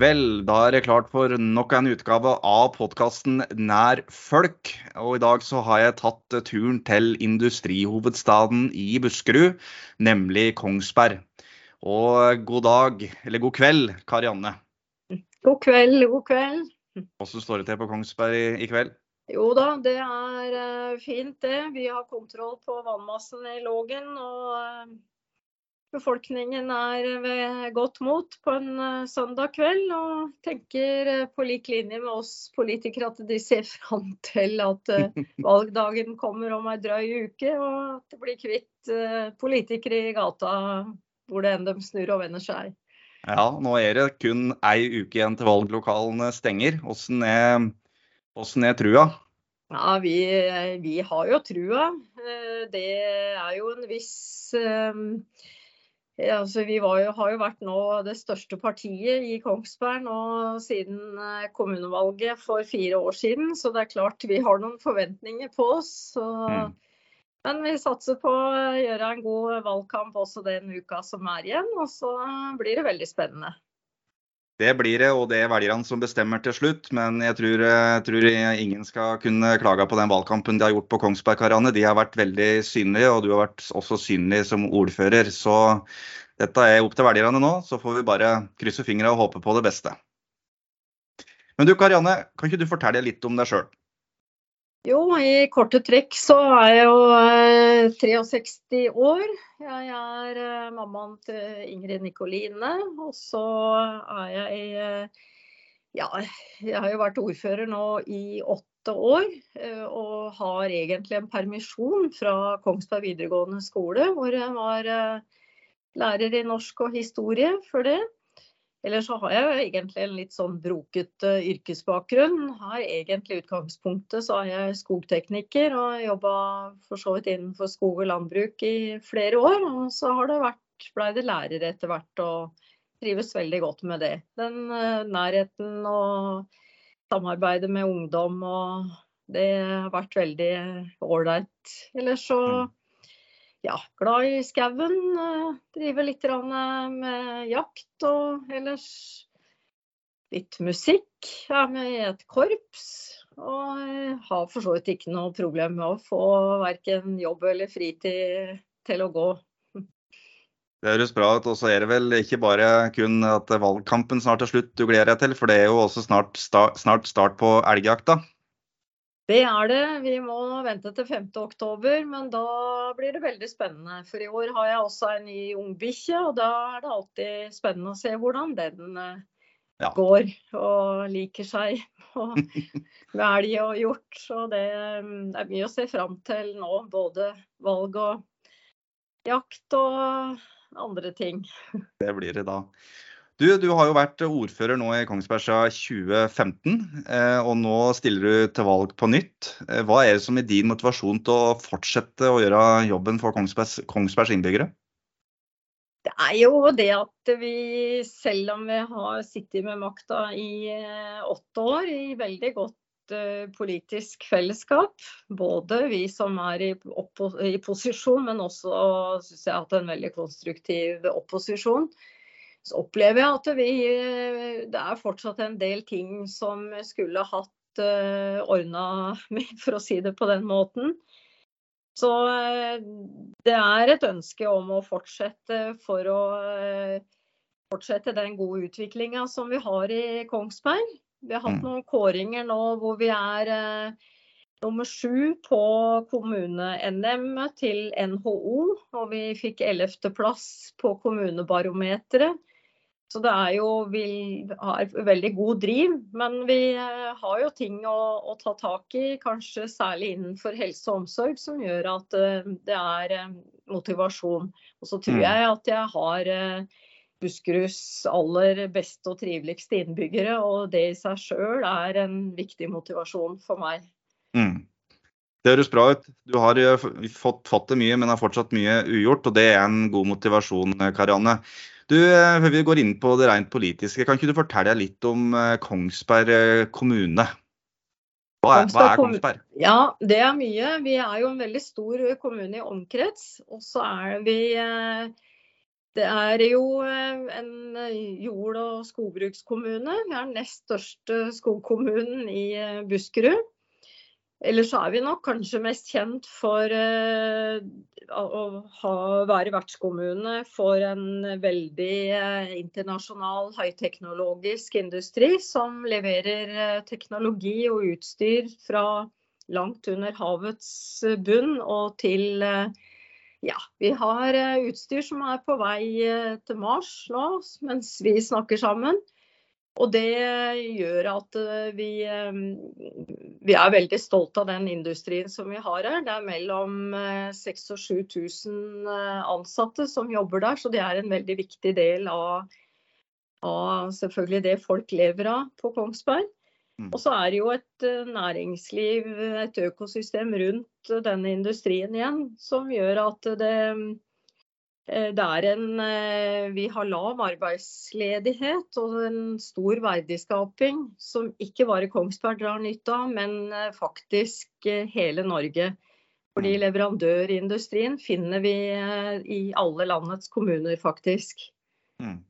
kveld. Da er det klart for nok en utgave av podkasten Nær folk. Og i dag så har jeg tatt turen til industrihovedstaden i Buskerud, nemlig Kongsberg. Og god dag, eller god kveld, Karianne. God kveld, god kveld. Hvordan står det til på Kongsberg i, i kveld? Jo da, det er uh, fint det. Vi har kontroll på vannmassen i Lågen. og... Befolkningen er ved godt mot på en eh, søndag kveld og tenker eh, på lik linje med oss politikere at de ser fram til at eh, valgdagen kommer om ei drøy uke, og at det blir kvitt politikere i gata hvor det enn de snur og vender seg. Ja, nå er det kun ei uke igjen til valglokalene stenger. Hvordan er, hvordan er trua? Ja, vi, vi, har jo trua. Det er jo en viss Altså, vi jo, har jo vært nå det største partiet i Kongsberg nå siden eh, kommunevalget for fire år siden. Så det er klart vi har noen forventninger på oss. Så, mm. Men vi satser på å gjøre en god valgkamp også den uka som er igjen. Og så blir det veldig spennende. Det blir det, og det er velgerne som bestemmer til slutt. Men jeg tror, jeg tror, ingen skal kunne klage på den valgkampen de har gjort på Kongsberg. Karianne. De har vært veldig synlige, og du har vært også synlig som ordfører. Så dette er opp til velgerne nå. Så får vi bare krysse fingra og håpe på det beste. Men du Karianne, kan ikke du fortelle litt om deg sjøl? Jo, i korte trekk så er jeg jo 63 eh, år. Jeg er eh, mammaen til Ingrid Nikoline. Og så er jeg eh, Ja, jeg har jo vært ordfører nå i åtte år. Og har egentlig en permisjon fra Kongsberg videregående skole, hvor jeg var lærer i norsk og historie før det. Ellers så har jeg egentlig en litt sånn brokete yrkesbakgrunn. Har egentlig utgangspunktet så er jeg skogtekniker og jobba for så vidt innenfor skog og landbruk i flere år. Og så har det vært, blei det lærer etter hvert og trives veldig godt med det. Den uh, nærheten og samarbeidet med ungdom og det har vært veldig ålreit. Ellers så mm ja, glad i skauen. Eh, driver litt med jakt og ellers litt musikk. Er med i et korps. Og eh, har for så vidt ikke noe problem med å få verken jobb eller fritid til å gå. Det høres bra ut. Og så er det vel ikke bare kun at valgkampen snart er slutt du gleder deg til, for det er jo også snart start på elgjakta? Det er det. Vi må vente til 5.10, men da blir det veldig spennende. For i år har jeg også en ny ungbikkje, og da er det alltid spennende å se hvordan den eh, ja. går og liker seg Og elg og gjort. Så det, mm, det er mye å se fram til nå. Både valg og jakt og andre ting. Det blir det da. Du, du, har jo vært ordfører nå i Kongsberg siden 2015, eh, og nå stiller du til valg på nytt. Eh, hva er det som er din motivasjon til å fortsette å gjøre jobben for Kongsbergs, Kongsbergs innbyggere? Det er jo det at vi, selv om vi har sittet med makta i eh, åtte år, i veldig godt politisk fellesskap. Både vi som er i, i posisjon, men også synes jeg, hatt en veldig konstruktiv opposisjon så opplever jeg at vi, det er fortsatt en del ting som skulle hatt uh, ordna med, for å si det på den måten. Så uh, det er et ønske om å fortsette for å fortsette den gode utviklinga som vi har i Kongsberg. Vi har hatt mm. noen kåringer nå hvor vi er nummer sju på kommune-NM til NHO. Og vi fikk ellevteplass på kommunebarometeret. Så det er jo Vi har veldig god driv, men vi eh, har jo ting å, å, ta tak i, kanskje særlig innenfor helse og omsorg, som gjør at eh, det er eh, motivasjon. Og så tror mm. jeg at jeg har Buskeruds aller beste og triveligste innbyggere, og det i seg sjøl er en viktig motivasjon for meg. Mm. Det høres bra ut. Du har fått, fått det mye, men har fortsatt mye ugjort, og det er en god motivasjon, Karianne. Du, eh, Før vi går inn på det rent politiske, kan ikke du fortelle litt om eh, Kongsberg eh, kommune? Hva er, hva er, Kongsberg? Ja, det er mye. Vi er jo en veldig stor kommune i omkrets. Og så er vi Det er jo en jord- og skogbrukskommune. Vi er den nest største skogkommunen i Buskerud. Ellers er vi nok kanskje mest kjent for uh, å ha, være vertskommune for en veldig uh, internasjonal høyteknologisk industri som leverer uh, teknologi og utstyr fra langt under havets bunn og til ja, vi har utstyr som er på vei til Mars nå mens vi snakker sammen. Og det gjør at eh, vi, eh, vi, er veldig stolt av den industrien som vi har her. Det er mellom 6000 og 7000 eh, ansatte som jobber der, så det er en veldig viktig del av, av selvfølgelig det folk lever av på Kongsberg. Mm. Og så er det jo et næringsliv, et økosystem rundt denne industrien igjen, som gjør at det Eh, en, eh, vi har lav arbeidsledighet og en stor verdiskaping som ikke bare Kongsberg drar nytte av, men eh, faktisk hele Norge. Fordi mm. leverandørindustrien finner vi i alle landets kommuner, faktisk. Mm.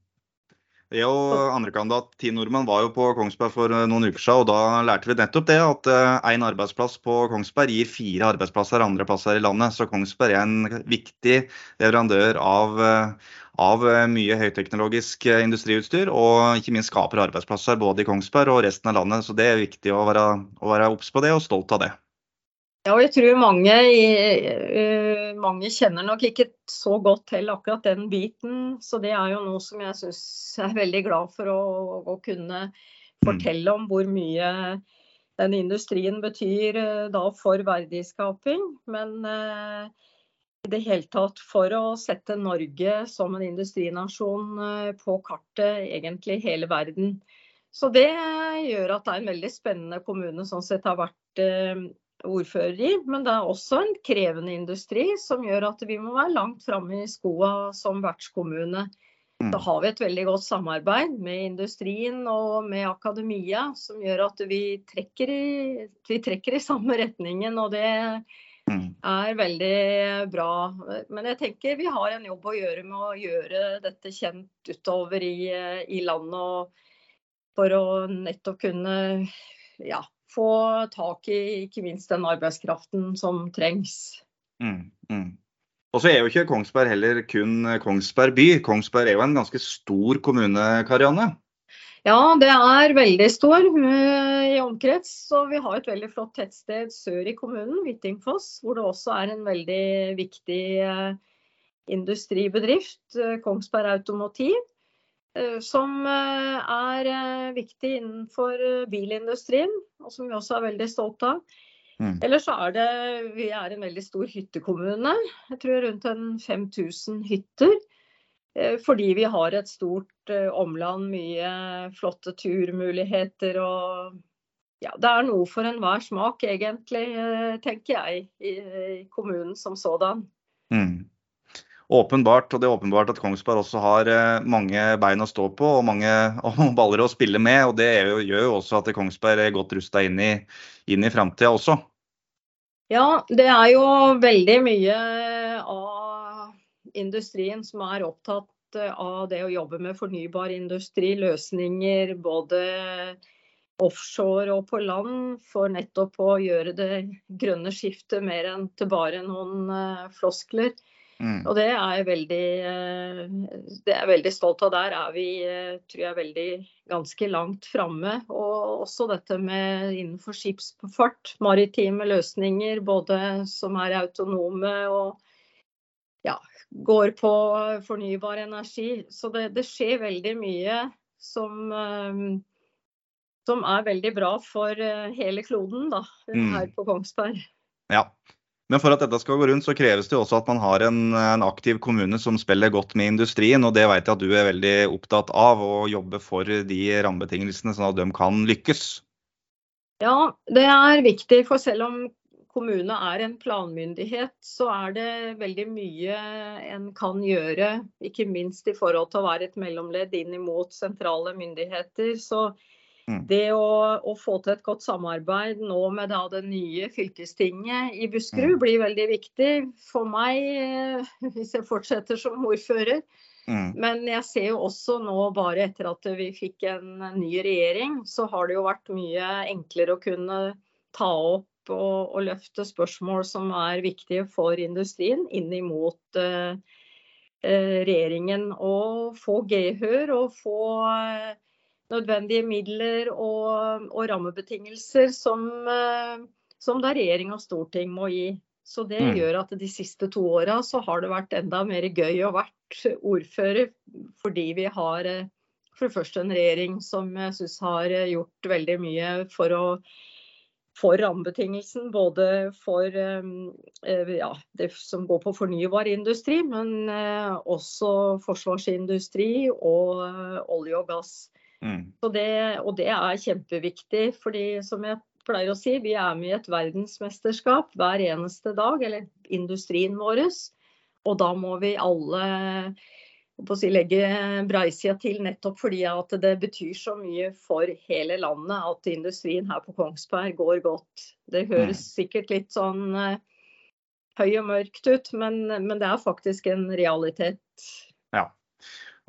Jeg og andrekandidat Ti Nordmann var jo på Kongsberg for eh, noen uker siden, og da lærte vi nettopp det at én eh, arbeidsplass på Kongsberg gir fire arbeidsplasser andre plasser i landet. Så Kongsberg er en viktig leverandør av, eh, av mye høyteknologisk industriutstyr, og ikke minst skaper arbeidsplasser både i Kongsberg og resten av landet. Så det er viktig å være, å være obs på det og stolt av det. Ja, og jeg tror mange, uh, mange, kjenner nok ikke så godt til akkurat den biten. Så det er jo noe som jeg syns er veldig glad for å, å, kunne fortelle om hvor mye den industrien betyr uh, da for verdiskaping. Men uh, i det hele tatt for å sette Norge som en industrinasjon på kartet, egentlig hele verden. Så det gjør at det er en veldig spennende kommune sånn sett har vært ordfører i. Men det er også en krevende industri som gjør at vi må være langt framme i skoa som vertskommune. Da mm. har vi et veldig godt samarbeid med industrien og med akademia, som gjør at vi trekker i, vi trekker i samme retningen. Og det mm. er veldig bra. Men jeg tenker vi har en jobb å gjøre med å gjøre dette kjent utover i, i landet. for å nettopp kunne ja, få tak i ikke minst den arbeidskraften som trengs. Mm, mm. Og så er jo ikke Kongsberg heller kun Kongsberg by. Kongsberg er jo en ganske stor kommune, Karianne? Ja, det er veldig stor uh, i omkrets. Så vi har et veldig flott tettsted sør i kommunen, Hvittingfoss, hvor det også er en veldig viktig uh, industribedrift, uh, Kongsberg Automotiv. Eh, som eh, er eh, viktig innenfor bilindustrien, og som vi også er veldig stolte av. Mm. Ellers er det Vi er en veldig stor hyttekommune. Jeg tror rundt en 5000 hytter. Fordi vi har et stort omland, mye flotte turmuligheter og ja, det er noe for enhver smak, egentlig, tenker jeg, i kommunen som sådan. Mm åpenbart, og det er åpenbart at Kongsberg også har eh, mange bein å stå på og mange baller å spille med. og Det gjør jo også at Kongsberg er godt rusta inn i, inn i framtida også. Ja, det er jo veldig mye av industrien som er opptatt eh, av det å jobbe med fornybar industri, løsninger både offshore og på land, for nettopp å gjøre det grønne skiftet mer enn til bare noen eh, floskler. Mm. Og det er jeg veldig, eh, det er veldig stolt av. Der er vi eh, tror jeg, veldig ganske langt framme. Og også dette med innenfor skipsfart, maritime løsninger, både som er autonome og ja, går på fornybar energi. Så det, det skjer veldig mye som, eh, som er veldig bra for hele kloden da, mm. her på Kongsberg. Ja, men for at dette skal gå rundt, så kreves det også at man har en, en, aktiv kommune som spiller godt med industrien. Og det vet jeg at du er veldig opptatt av, å jobbe for de rammebetingelsene sånn at de kan lykkes. Ja, det er viktig. For selv om kommune er en planmyndighet, så er det veldig mye en kan gjøre. Ikke minst i forhold til å være et mellomledd inn mot sentrale myndigheter. Så Mm. Det å, å, få til et godt samarbeid nå med da, det nye fylkestinget i Buskerud mm. blir veldig viktig for meg eh, hvis jeg fortsetter som ordfører. Mm. Men jeg ser jo også nå, bare etter at vi fikk en ny regjering, så har det jo vært mye enklere å kunne ta opp og, og løfte spørsmål som er viktige for industrien inn imot uh, regjeringen. Og få gehør og få uh, nødvendige midler og, og rammebetingelser som, uh, som da regjering og storting må gi. Så det mm. gjør at de siste to åra så har det vært enda mer gøy å vært ordfører, fordi vi har eh, for det første en regjering som jeg syns har eh, gjort veldig mye for å for rammebetingelsen, både for eh, ja, det som går på fornybar industri, men også forsvarsindustri og olje og gass. Mm. Det, og det er kjempeviktig, fordi som jeg pleier å si, vi er med i et verdensmesterskap hver eneste dag, eller industrien vår. Og da må vi alle si, legge breisida til nettopp fordi at det betyr så mye for hele landet at industrien her på Kongsberg går godt. Det høres mm. sikkert litt sånn uh, høy og mørkt ut, men, men det er faktisk en realitet. Ja.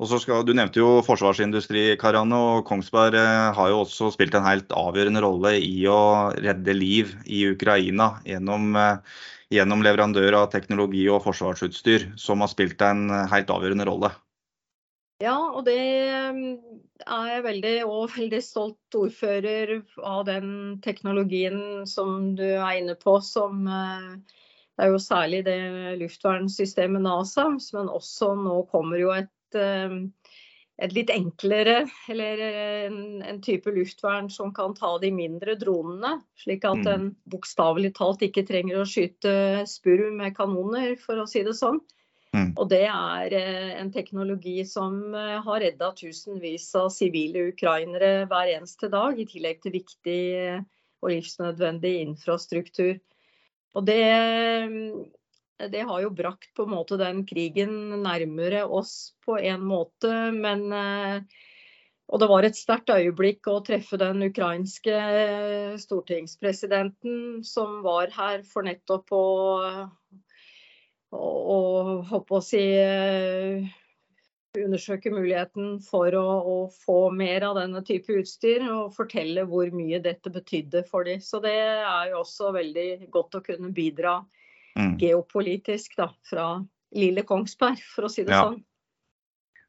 Og så skal, Du nevnte jo forsvarsindustri, Karan, og Kongsberg eh, har jo også spilt en helt avgjørende rolle i å redde liv i Ukraina gjennom, eh, gjennom leverandør av teknologi og forsvarsutstyr, som har spilt en helt avgjørende rolle. Ja, og det eh, er jeg veldig, og veldig stolt ordfører av den teknologien som du er inne på. som det er jo særlig det luftvernsystemet NASA, men også nå kommer jo et Eh, et litt enklere, eller en, en, type luftvern som kan ta de mindre dronene. Slik at mm. en bokstavelig talt ikke trenger å skyte spurv med kanoner, for å si det sånn. Mm. Og det er eh, en teknologi som eh, har redda tusenvis av sivile ukrainere hver eneste dag, i tillegg til viktig og livsnødvendig infrastruktur. Og det det har jo brakt på en måte den krigen nærmere oss på en måte. Men eh, Og det var et sterkt øyeblikk å treffe den ukrainske eh, stortingspresidenten som var her for nettopp å, og håper å si eh, undersøke muligheten for å, å, få mer av denne type utstyr og fortelle hvor mye dette betydde for dem. Så det er jo også veldig godt å kunne bidra mm. geopolitisk da, fra lille Kongsberg, for å si det ja. sånn.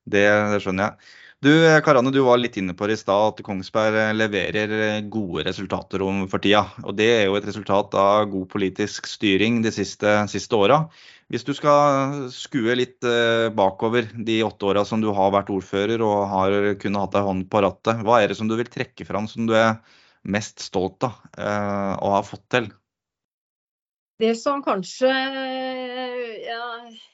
Det, det, skjønner jeg. Du Karane, du var litt inne på i stad at Kongsberg leverer gode resultater om for tida. Og det er jo et resultat av god politisk styring de siste, siste åra. Hvis du skal skue litt eh, bakover de åtte åra som du har vært ordfører og har kunnet hatt ei hånd på rattet, hva er det som du vil trekke fram som du er mest stolt av og å ha fått til? Det som kanskje ja,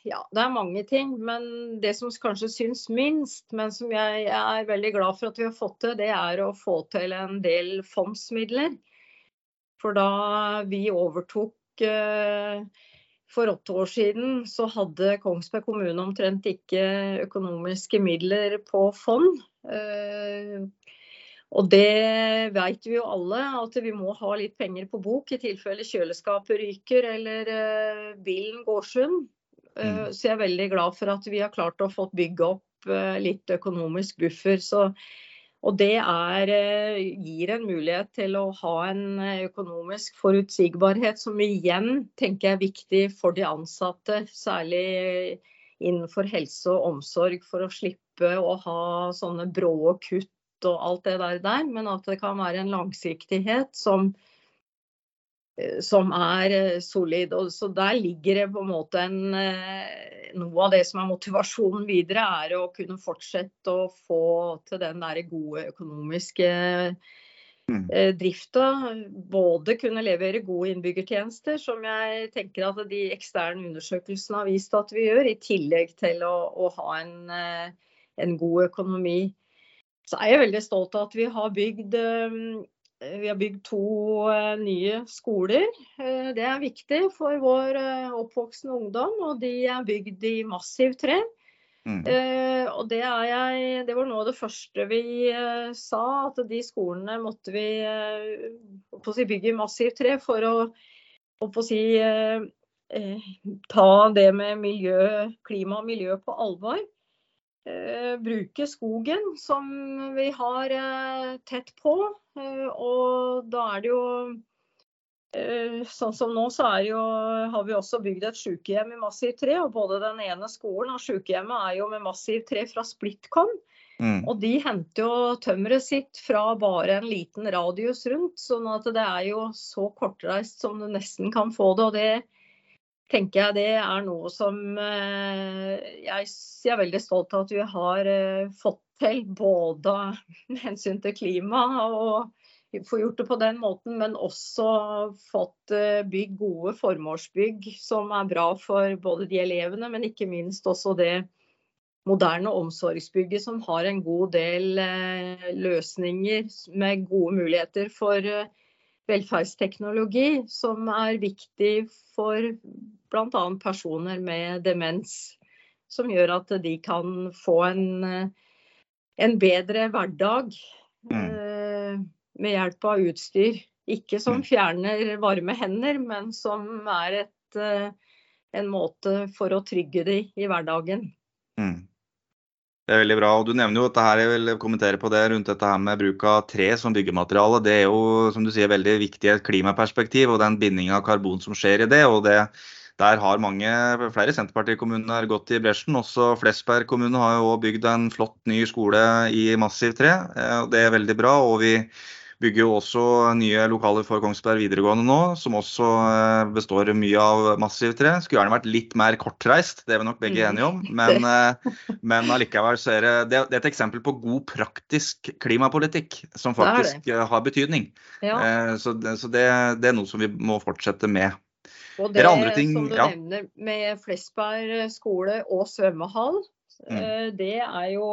ja, det er mange ting. Men det som kanskje syns minst, men som jeg, er veldig glad for at vi har fått til, det er å få til en del fondsmidler. For da vi overtok eh, for åtte år siden, så hadde Kongsberg kommune omtrent ikke økonomiske midler på fond. Eh, og det vet vi jo alle, at vi må ha litt penger på bok i tilfelle kjøleskapet ryker eller uh, bilen går sund. Uh, mm. Så jeg er veldig glad for at vi har klart å få bygge opp uh, litt økonomisk buffer. Så, og det er, gir en mulighet til å ha en økonomisk forutsigbarhet som igjen tenker jeg er viktig for de ansatte, særlig innenfor helse og omsorg, for å slippe å ha sånne brå kutt og alt det der, der, men at det kan være en langsiktighet som, eh, som er eh, solid. Og så der ligger det på en måte en, eh, Noe av det som er motivasjonen videre, er å kunne fortsette å få til den der gode økonomiske mm. drifta. Både kunne levere gode innbyggertjenester, som jeg tenker at de eksterne undersøkelsene har vist at vi gjør, i tillegg til å, å ha en, en god økonomi. Så er jeg veldig stolt av at vi har bygd, eh, vi har bygd to eh, nye skoler. Eh, det er viktig for vår oppvoksende ungdom, og de er bygd i massivt tre. Mm. og det, jeg, det, var noe av det første vi sa, at de skolene måtte vi si, bygge i massivt tre for å, å si, ta det med miljø, klima og miljø på alvor. Bruke skogen som vi har tett på. Og da er det jo Sånn som nå så jo, har vi også bygd et sykehjem i massivt tre. og Både den ene skolen og sykehjemmet er jo med massivt tre fra Splitcom. Mm. Og de henter jo tømmeret sitt fra bare en liten radius rundt. sånn at det er jo så kortreist som du nesten kan få det. Og det tenker jeg det er noe som eh, jeg, er veldig stolt av at vi har eh, fått til. Både med hensyn til klima og få gjort det på den måten, men også fått eh, bygd gode formålsbygg som er bra for både de elevene, men ikke minst også det moderne omsorgsbygget som har en god del løsninger med gode muligheter for velferdsteknologi, som er viktig for bl.a. personer med demens. Som gjør at de kan få en, en bedre hverdag mm. Eh, med hjelp av utstyr. Ikke som mm. fjerner varme hender, men som er et, eh, en måte for å trygge de i hverdagen. Mm. Det er veldig bra. og Du nevner jo dette her, jeg vil kommentere på det rundt dette her med bruk av tre som byggemateriale. Det er jo som du sier, veldig viktig i et klimaperspektiv og den bindinga av karbon som skjer i det. og det der har mange, flere Senterpartikommuner gått i bresjen. Også Flesberg kommune har jo bygd en flott ny skole i massivt tre. Eh, det er veldig bra. og vi bygger jo også nye lokaler for Kongsberg videregående nå, som også eh, består mye av massivt tre. Skulle gjerne vært litt mer kortreist, det er vi nok begge enige om. Mm. Men, eh, men allikevel så er det, det er et eksempel på god praktisk klimapolitikk som faktisk det det. har betydning. Ja. Så, det, så det, det, er noe som vi må fortsette med. Og det, det ting, som du ja. nevner med Flesberg skole og svømmehall, mm. det er jo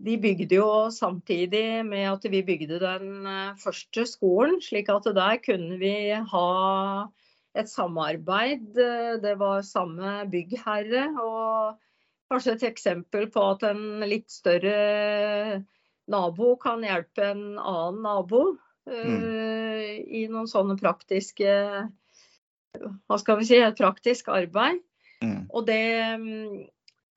de bygde jo samtidig med at vi bygde den eh, første skolen, slik at der kunne vi ha et samarbeid. Det var samme byggherre. Og kanskje et eksempel på at en litt større nabo kan hjelpe en annen nabo mm. uh, i noen sånne praktiske Hva skal vi si, et praktisk arbeid. Mm. Og det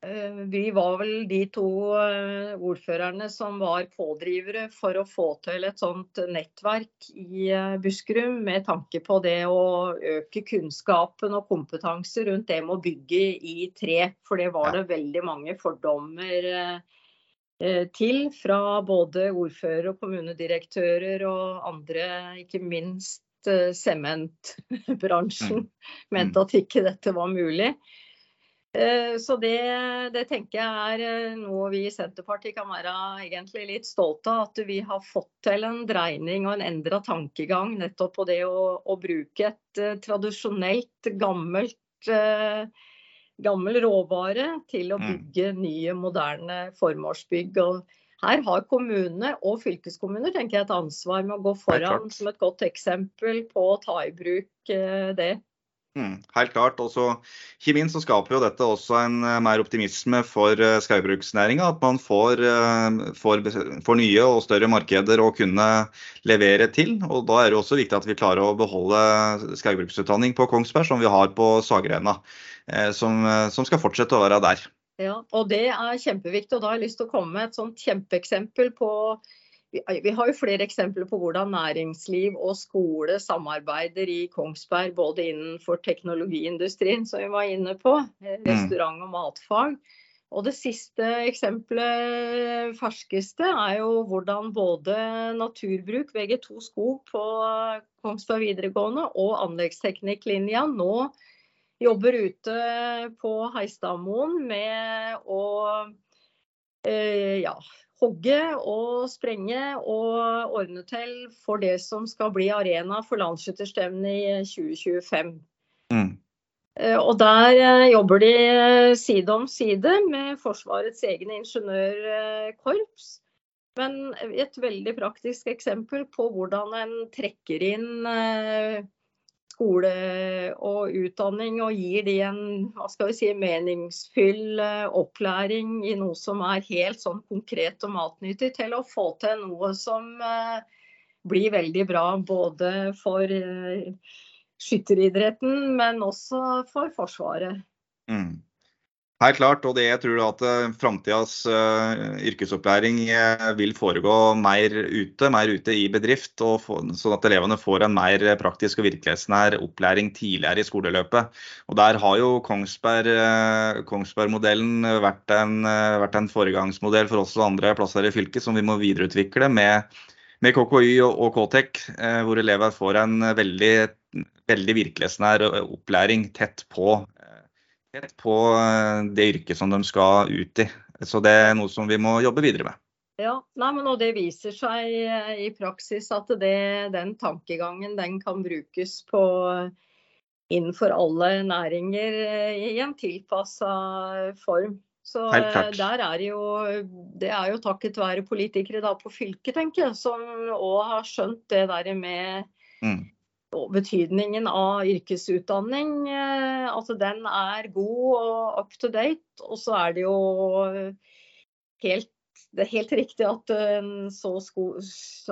Eh, vi var vel de to eh, ordførerne som var pådrivere for å få til et sånt nettverk i eh, Buskerud, med tanke på det å øke kunnskapen og kompetanse rundt det med å bygge i tre. For det var det veldig mange fordommer til fra både ordfører og kommunedirektører og andre, ikke minst sementbransjen, mm. mente at ikke dette var mulig. Eh, så det, det, tenker jeg er eh, noe vi i Senterpartiet kan være egentlig litt stolte av. At vi har fått til en dreining og en endra tankegang nettopp på det å, å bruke et uh, tradisjonelt, gammelt, uh, gammel råvare til å mm. bygge nye, moderne formålsbygg. Og her har kommunene og fylkeskommuner tenker jeg, et ansvar med å gå foran som et godt eksempel på å ta i bruk uh, det. Mm, helt klart. Også, ikke minst så skaper jo dette også en uh, mer optimisme for uh, skaubruksnæringa. At man får, uh, får, får, nye og større markeder å kunne levere til. og Da er det også viktig at vi klarer å beholde skogbruksutdanning på Kongsberg, som vi har på Sagrena. Uh, som, som, skal fortsette å være der. Ja, og Det er kjempeviktig. og Da har jeg lyst til å komme med et sånt kjempeeksempel på vi har jo flere eksempler på hvordan næringsliv og skole samarbeider i Kongsberg, både innenfor teknologiindustrien, som vi var inne på, eh, mm. restaurant- og matfag. Og det siste eksempelet, ferskeste, er jo hvordan både naturbruk, VG2 skog på Kongsberg videregående og anleggsteknikklinja nå jobber ute på Heistadmoen med å eh, ja, hogge og sprenge og ordne til for det som skal bli arena for landsskytterstevnet i 2025. Mm. Eh, og der eh, jobber de side om side med Forsvarets egne ingeniørkorps. Men et veldig praktisk eksempel på hvordan en trekker inn skole og utdanning og gir de en hva skal vi si, meningsfull eh, opplæring i noe som er helt sånn konkret og matnyttig, til å få til noe som eh, blir veldig bra både for eh, skytteridretten, men også for Forsvaret. Mm. Helt klart, og det jeg tror at uh, framtidas uh, yrkesopplæring uh, vil foregå mer ute, mer ute i bedrift, sånn at elevene får en mer praktisk og virkelighetsnær opplæring tidligere i skoleløpet. Og Der har jo Kongsberg-modellen Kongsberg vært, en, vært en foregangsmodell for oss og andre plasser i fylket, som vi må videreutvikle med, med KKY og, og KTEK, hvor elever får en veldig, veldig virkelighetsnær opplæring tett på på eh, det yrket som de skal ut i. Så det er noe som vi må jobbe videre med. Ja, nei, men og Det viser seg eh, i praksis at det, den tankegangen den kan brukes på innenfor alle næringer eh, i en tilpassa form. Så der er jo, Det er jo takket være politikere da på fylket, tenker jeg, som òg har skjønt det der med mm betydningen av yrkesutdanning. Eh, altså den er god og up to date. Og så er det jo helt, det er helt riktig at så sko,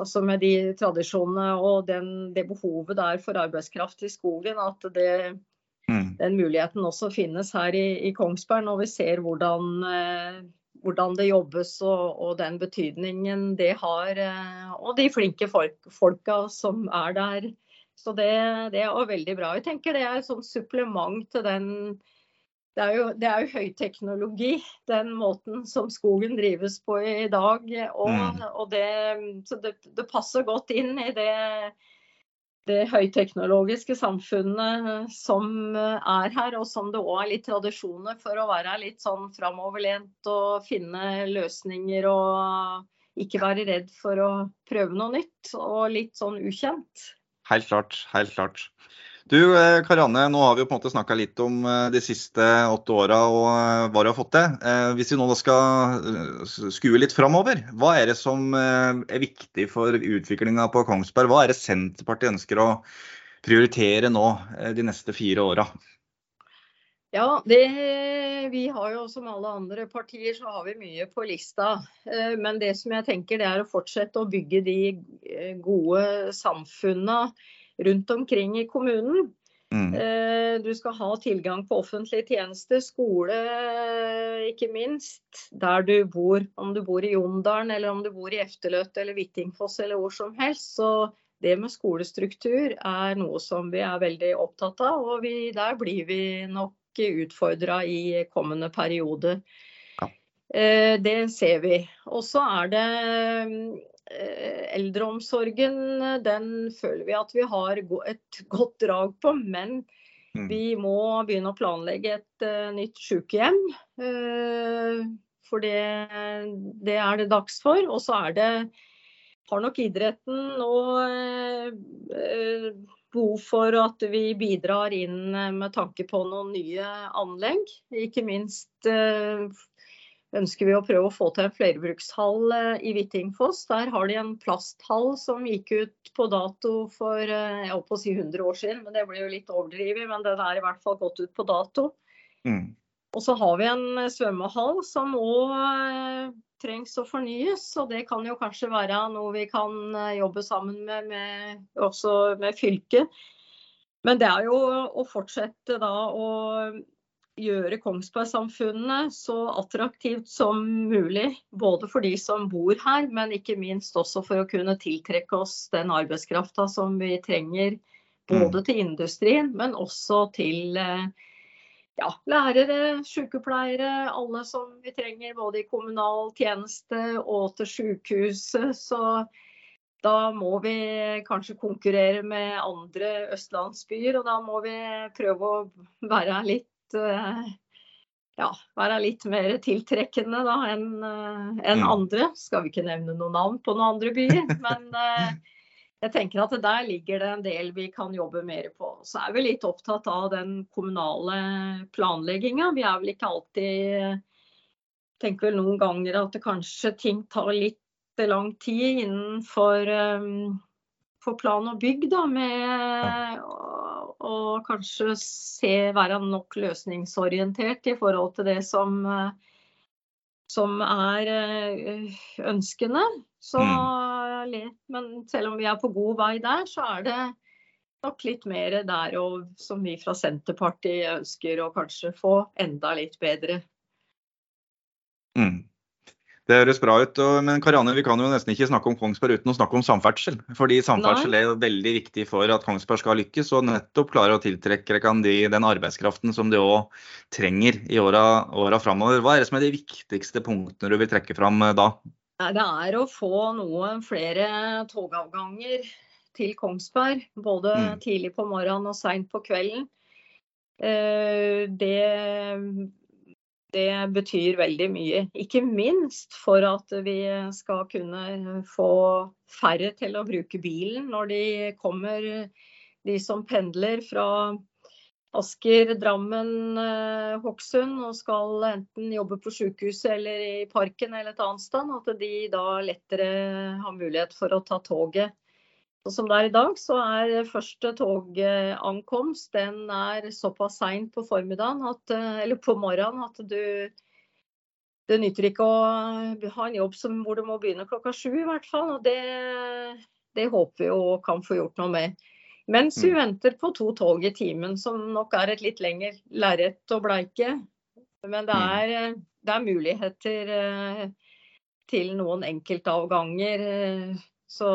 altså med de tradisjonene og den, det behovet det er for arbeidskraft i skogen, at det, mm. den muligheten også finnes her i, i, Kongsberg når vi ser hvordan, eh, hvordan det jobbes og, og, den betydningen det har. Eh, og de flinke folk, folka som er der så det, det er også veldig bra. Jeg tenker det er et sånt supplement til den det er, jo, det er jo høyteknologi, den måten som skogen drives på i dag. Og, mm. og det, så det, det, passer godt inn i det, det høyteknologiske samfunnet som er her, og som det òg er litt tradisjoner for å være litt sånn framoverlent og finne løsninger og ikke være redd for å prøve noe nytt og litt sånn ukjent. Helt klart. Helt klart. Du eh, Karianne, nå har vi jo på en måte snakka litt om eh, de siste åtte åra og eh, hva du har fått til. Hvis vi nå skal skue litt framover, hva er det som er viktig for utviklinga på Kongsberg? Hva er det Senterpartiet ønsker å prioritere nå de neste fire åra? Ja, det, vi har jo som alle andre partier så har vi mye på lista. Men det som jeg tenker det er å fortsette å bygge de gode samfunna rundt omkring i kommunen. Mm. Eh, du skal ha tilgang på offentlige tjenester, skole ikke minst, der du bor. Om du bor i Jondalen eller om du bor i Efterløt eller Hvittingfoss eller hvor som helst. Så det med skolestruktur er noe som vi er veldig opptatt av, og vi, der blir vi nok utfordra i kommende periode. Ja. Eh, det ser vi. Og så er det Eh, eldreomsorgen den føler vi at vi har et godt drag på, men mm. vi må begynne å planlegge et uh, nytt sykehjem. For det, det, er det dags for. Og så er det har nok idretten uh, behov for at vi bidrar inn med tanke på noen nye anlegg. Ikke minst ønsker vi å prøve å få til en flerbrukshall eh, i Hvittingfoss. Der har de en plasthall som gikk ut på dato for jeg håper å si 100 år siden, men det blir jo litt overdrevet. Men den er i hvert fall gått ut på dato. Mm. Og så har vi en svømmehall som òg eh, trengs å fornyes. Og det kan jo kanskje være noe vi kan jobbe sammen med, med også med fylket. Men det er jo å fortsette da å gjøre Kongsberg-samfunnet så attraktivt som mulig. Både for de som bor her, men ikke minst også for å kunne tiltrekke oss den arbeidskrafta som vi trenger. Både mm. til industrien, men også til eh, ja, lærere, sykepleiere, alle som vi trenger både i kommunal tjeneste og til sykehuset. Så da må vi kanskje konkurrere med andre østlandsbyer, og da må vi prøve å være litt Eh, ja, være litt mer tiltrekkende da, enn en eh, mm. andre. Skal vi ikke nevne noen navn på noen andre byer. Men eh, jeg tenker at der ligger det en del vi kan jobbe mer på. Så er vi litt opptatt av den kommunale planlegginga. Vi er vel ikke alltid Tenker vel noen ganger at kanskje ting tar litt lang tid innenfor um, plan og bygg, da, med å kanskje se, være nok løsningsorientert i forhold til det som, som er ønskene. Så, mm. Men selv om vi er på god vei der, så er det nok litt mer der og, som vi fra Senterpartiet ønsker å kanskje få enda litt bedre Mm. Det høres bra ut. Men Karianne, vi kan jo nesten ikke snakke om Kongsberg uten å snakke om samferdsel. Fordi samferdsel Nei. er veldig viktig for at Kongsberg skal lykkes, og nettopp klare å tiltrekke de, den arbeidskraften som de òg trenger i åra, åra framover. Hva er det som er de viktigste punktene du vil trekke fram eh, da? Det er å få noen flere togavganger til Kongsberg. Både mm. tidlig på morgenen og seint på kvelden. Eh, det det betyr veldig mye. Ikke minst for at vi skal kunne få færre til å bruke bilen når de kommer, de som pendler fra Asker, Drammen, eh, Hokksund og skal enten jobbe på sykehuset eller i parken eller et annet sted. At de da lettere har mulighet for å ta toget Og som det er i dag, så er første togankomst den er såpass seint på formiddagen, at, eh, eller på morgenen, at du det nytter ikke å ha en jobb som, hvor du må begynne klokka sju i hvert fall. og det, det håper vi jo kan få gjort noe med. Mens vi mm. venter på to tog i timen, som nok er et litt lengre lerret å bleike. Men det mm. er, det er muligheter eh, til noen enkeltavganger. Eh, så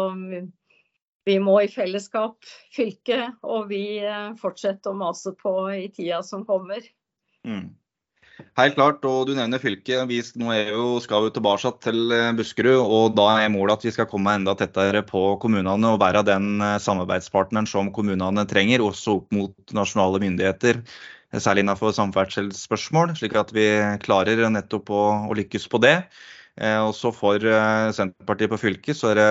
vi må i fellesskap, fylket og vi fortsetter fortsette å mase på i tida som kommer. Mm. Helt klart, og du nevner fylket. Vi nå jo, skal jo tilbake til eh, Buskerud. og Da er målet at vi skal komme enda tettere på kommunene og være den eh, samarbeidspartneren som kommunene trenger, også opp mot nasjonale myndigheter. Særlig innenfor samferdselsspørsmål, slik at vi klarer nettopp å, å lykkes på det. Eh, også for eh, Senterpartiet på fylket så er det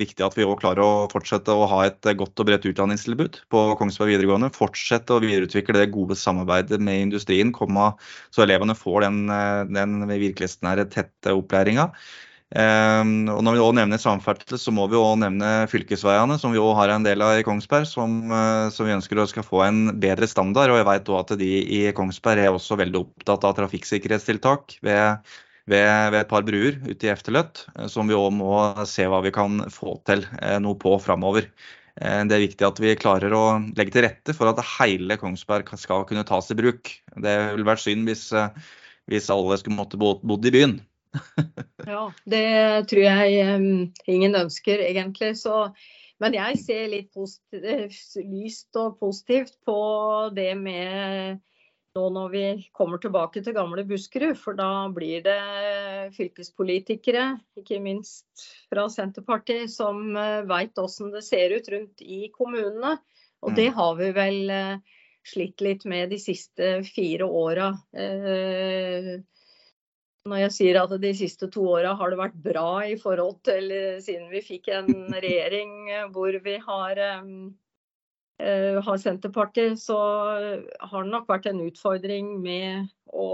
viktig at vi også klarer å fortsette å ha et godt og bredt utdanningstilbud på Kongsberg videregående. Fortsette å videreutvikle det gode samarbeidet med industrien, så elevene får den, eh, den virkelighetsnære, tette opplæringa. og Når vi også nevner samferdsel, så må vi også nevne fylkesveiene, som vi også har en del av i Kongsberg, som, som vi ønsker skal få en bedre standard. og jeg vet også at De i Kongsberg er også veldig opptatt av trafikksikkerhetstiltak ved ved, ved et par bruer ute i Efterløtt, eh, som vi òg må se hva vi kan få til eh, noe på framover. Eh, det er viktig at vi klarer å legge til rette for at hele Kongsberg skal kunne tas i bruk. Det ville vært synd hvis, hvis alle skulle måtte bo, bodd i byen. ja, det tror jeg ingen ønsker egentlig. Så, men jeg ser litt lyst og positivt på det med nå når vi kommer tilbake til gamle Buskerud. For da blir det fylkespolitikere, ikke minst fra Senterpartiet, som eh, veit hvordan det ser ut rundt i kommunene. Og det mm. har vi vel eh, slitt litt med de siste fire åra. Eh, når jeg sier at de siste to åra har det vært bra i forhold til siden vi fikk en regjering hvor vi har har Senterpartiet, så har det nok vært en utfordring med å,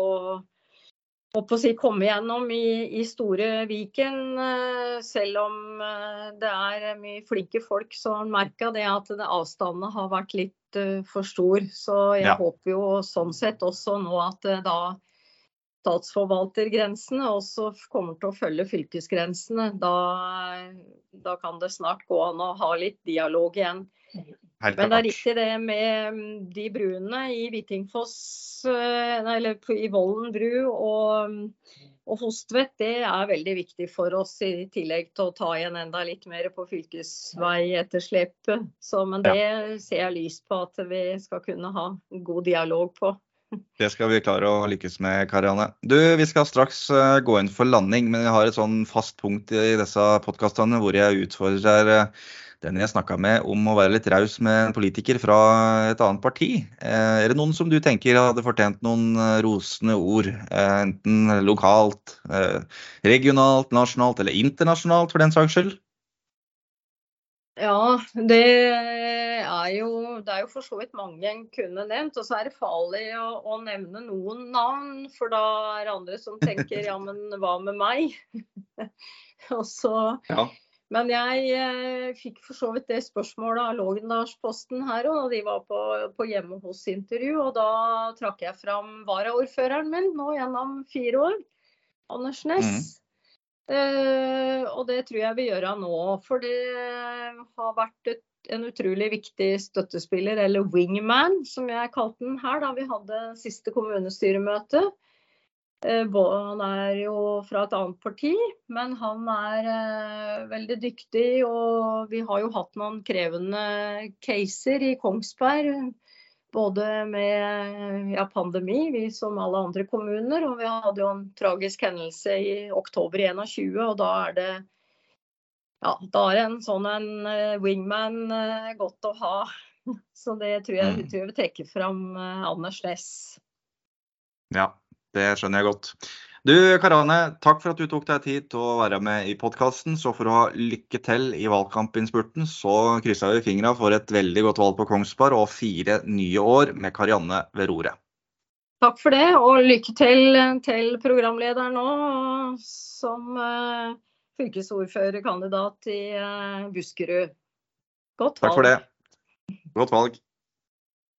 å si, komme gjennom i, i, store Viken. Eh, selv om eh, det er mye flinke folk som merka det at det avstandene har vært litt for stor. Så jeg ja. håper jo sånn sett også nå at da statsforvaltergrensene også kommer til å følge fylkesgrensene. Da, da kan det snart gå an å ha litt dialog igjen. Men det er riktig det med mm, de bruene i Hvittingfoss, eh, eller i Vollen bru og, mm, og Hostvedt, det er veldig viktig for oss, i tillegg til å ta igjen enda litt mer på fylkesveietterslepet. Men det ja. ser jeg lyst på at vi skal kunne ha god dialog på. Det skal vi klare å lykkes med, Karianne. Du, Vi skal straks eh, gå inn for landing, men jeg har et sånn fast punkt i disse podkastene hvor jeg utfordrer eh, den jeg snakka med om å være litt raus med en politiker fra et annet parti. Eh, er det noen som du tenker hadde fortjent noen eh, rosende ord? Eh, enten lokalt, regionalt, nasjonalt eller internasjonalt for den saks skyld? Ja, det er, jo, det er jo for så vidt mange en kunne nevnt. Og så er det farlig å, å, nevne noen navn, for da er det andre som tenker ja, men hva med meg? og så ja. Men jeg eh, fikk for så vidt det spørsmålet av Lågendalsposten her òg, da de var på, på hjemme hos-intervju. Og da trakk jeg fram varaordføreren min nå gjennom fire år, Anders Næss. Mm. Eh, og det tror jeg vi gjør nå. For det har vært et, en utrolig viktig støttespiller, eller wingman, som jeg kalte den her da vi hadde siste kommunestyremøte. Han er jo fra et annet parti, men han er veldig dyktig. Og vi har jo hatt noen krevende caser i Kongsberg både med ja, pandemi, vi som alle andre kommuner, og vi hadde jo en tragisk hendelse i oktober 21, og da er det ja, da er en sånn en wingman godt å ha. Så det tror jeg, vi trekker fram Anders Næss. Ja, det skjønner jeg godt. Du Karane, takk for at du tok deg tid til å være med i podkasten. Så for å ha lykke til i valgkampinnspurten, så krysser vi fingra for et veldig godt valg på Kongsberg og fire nye år med Karianne ved roret. Takk for det, og lykke til til programlederen nå som uh, fylkesordførerkandidat i uh, Buskerud. Godt valg. Takk for det. Godt valg.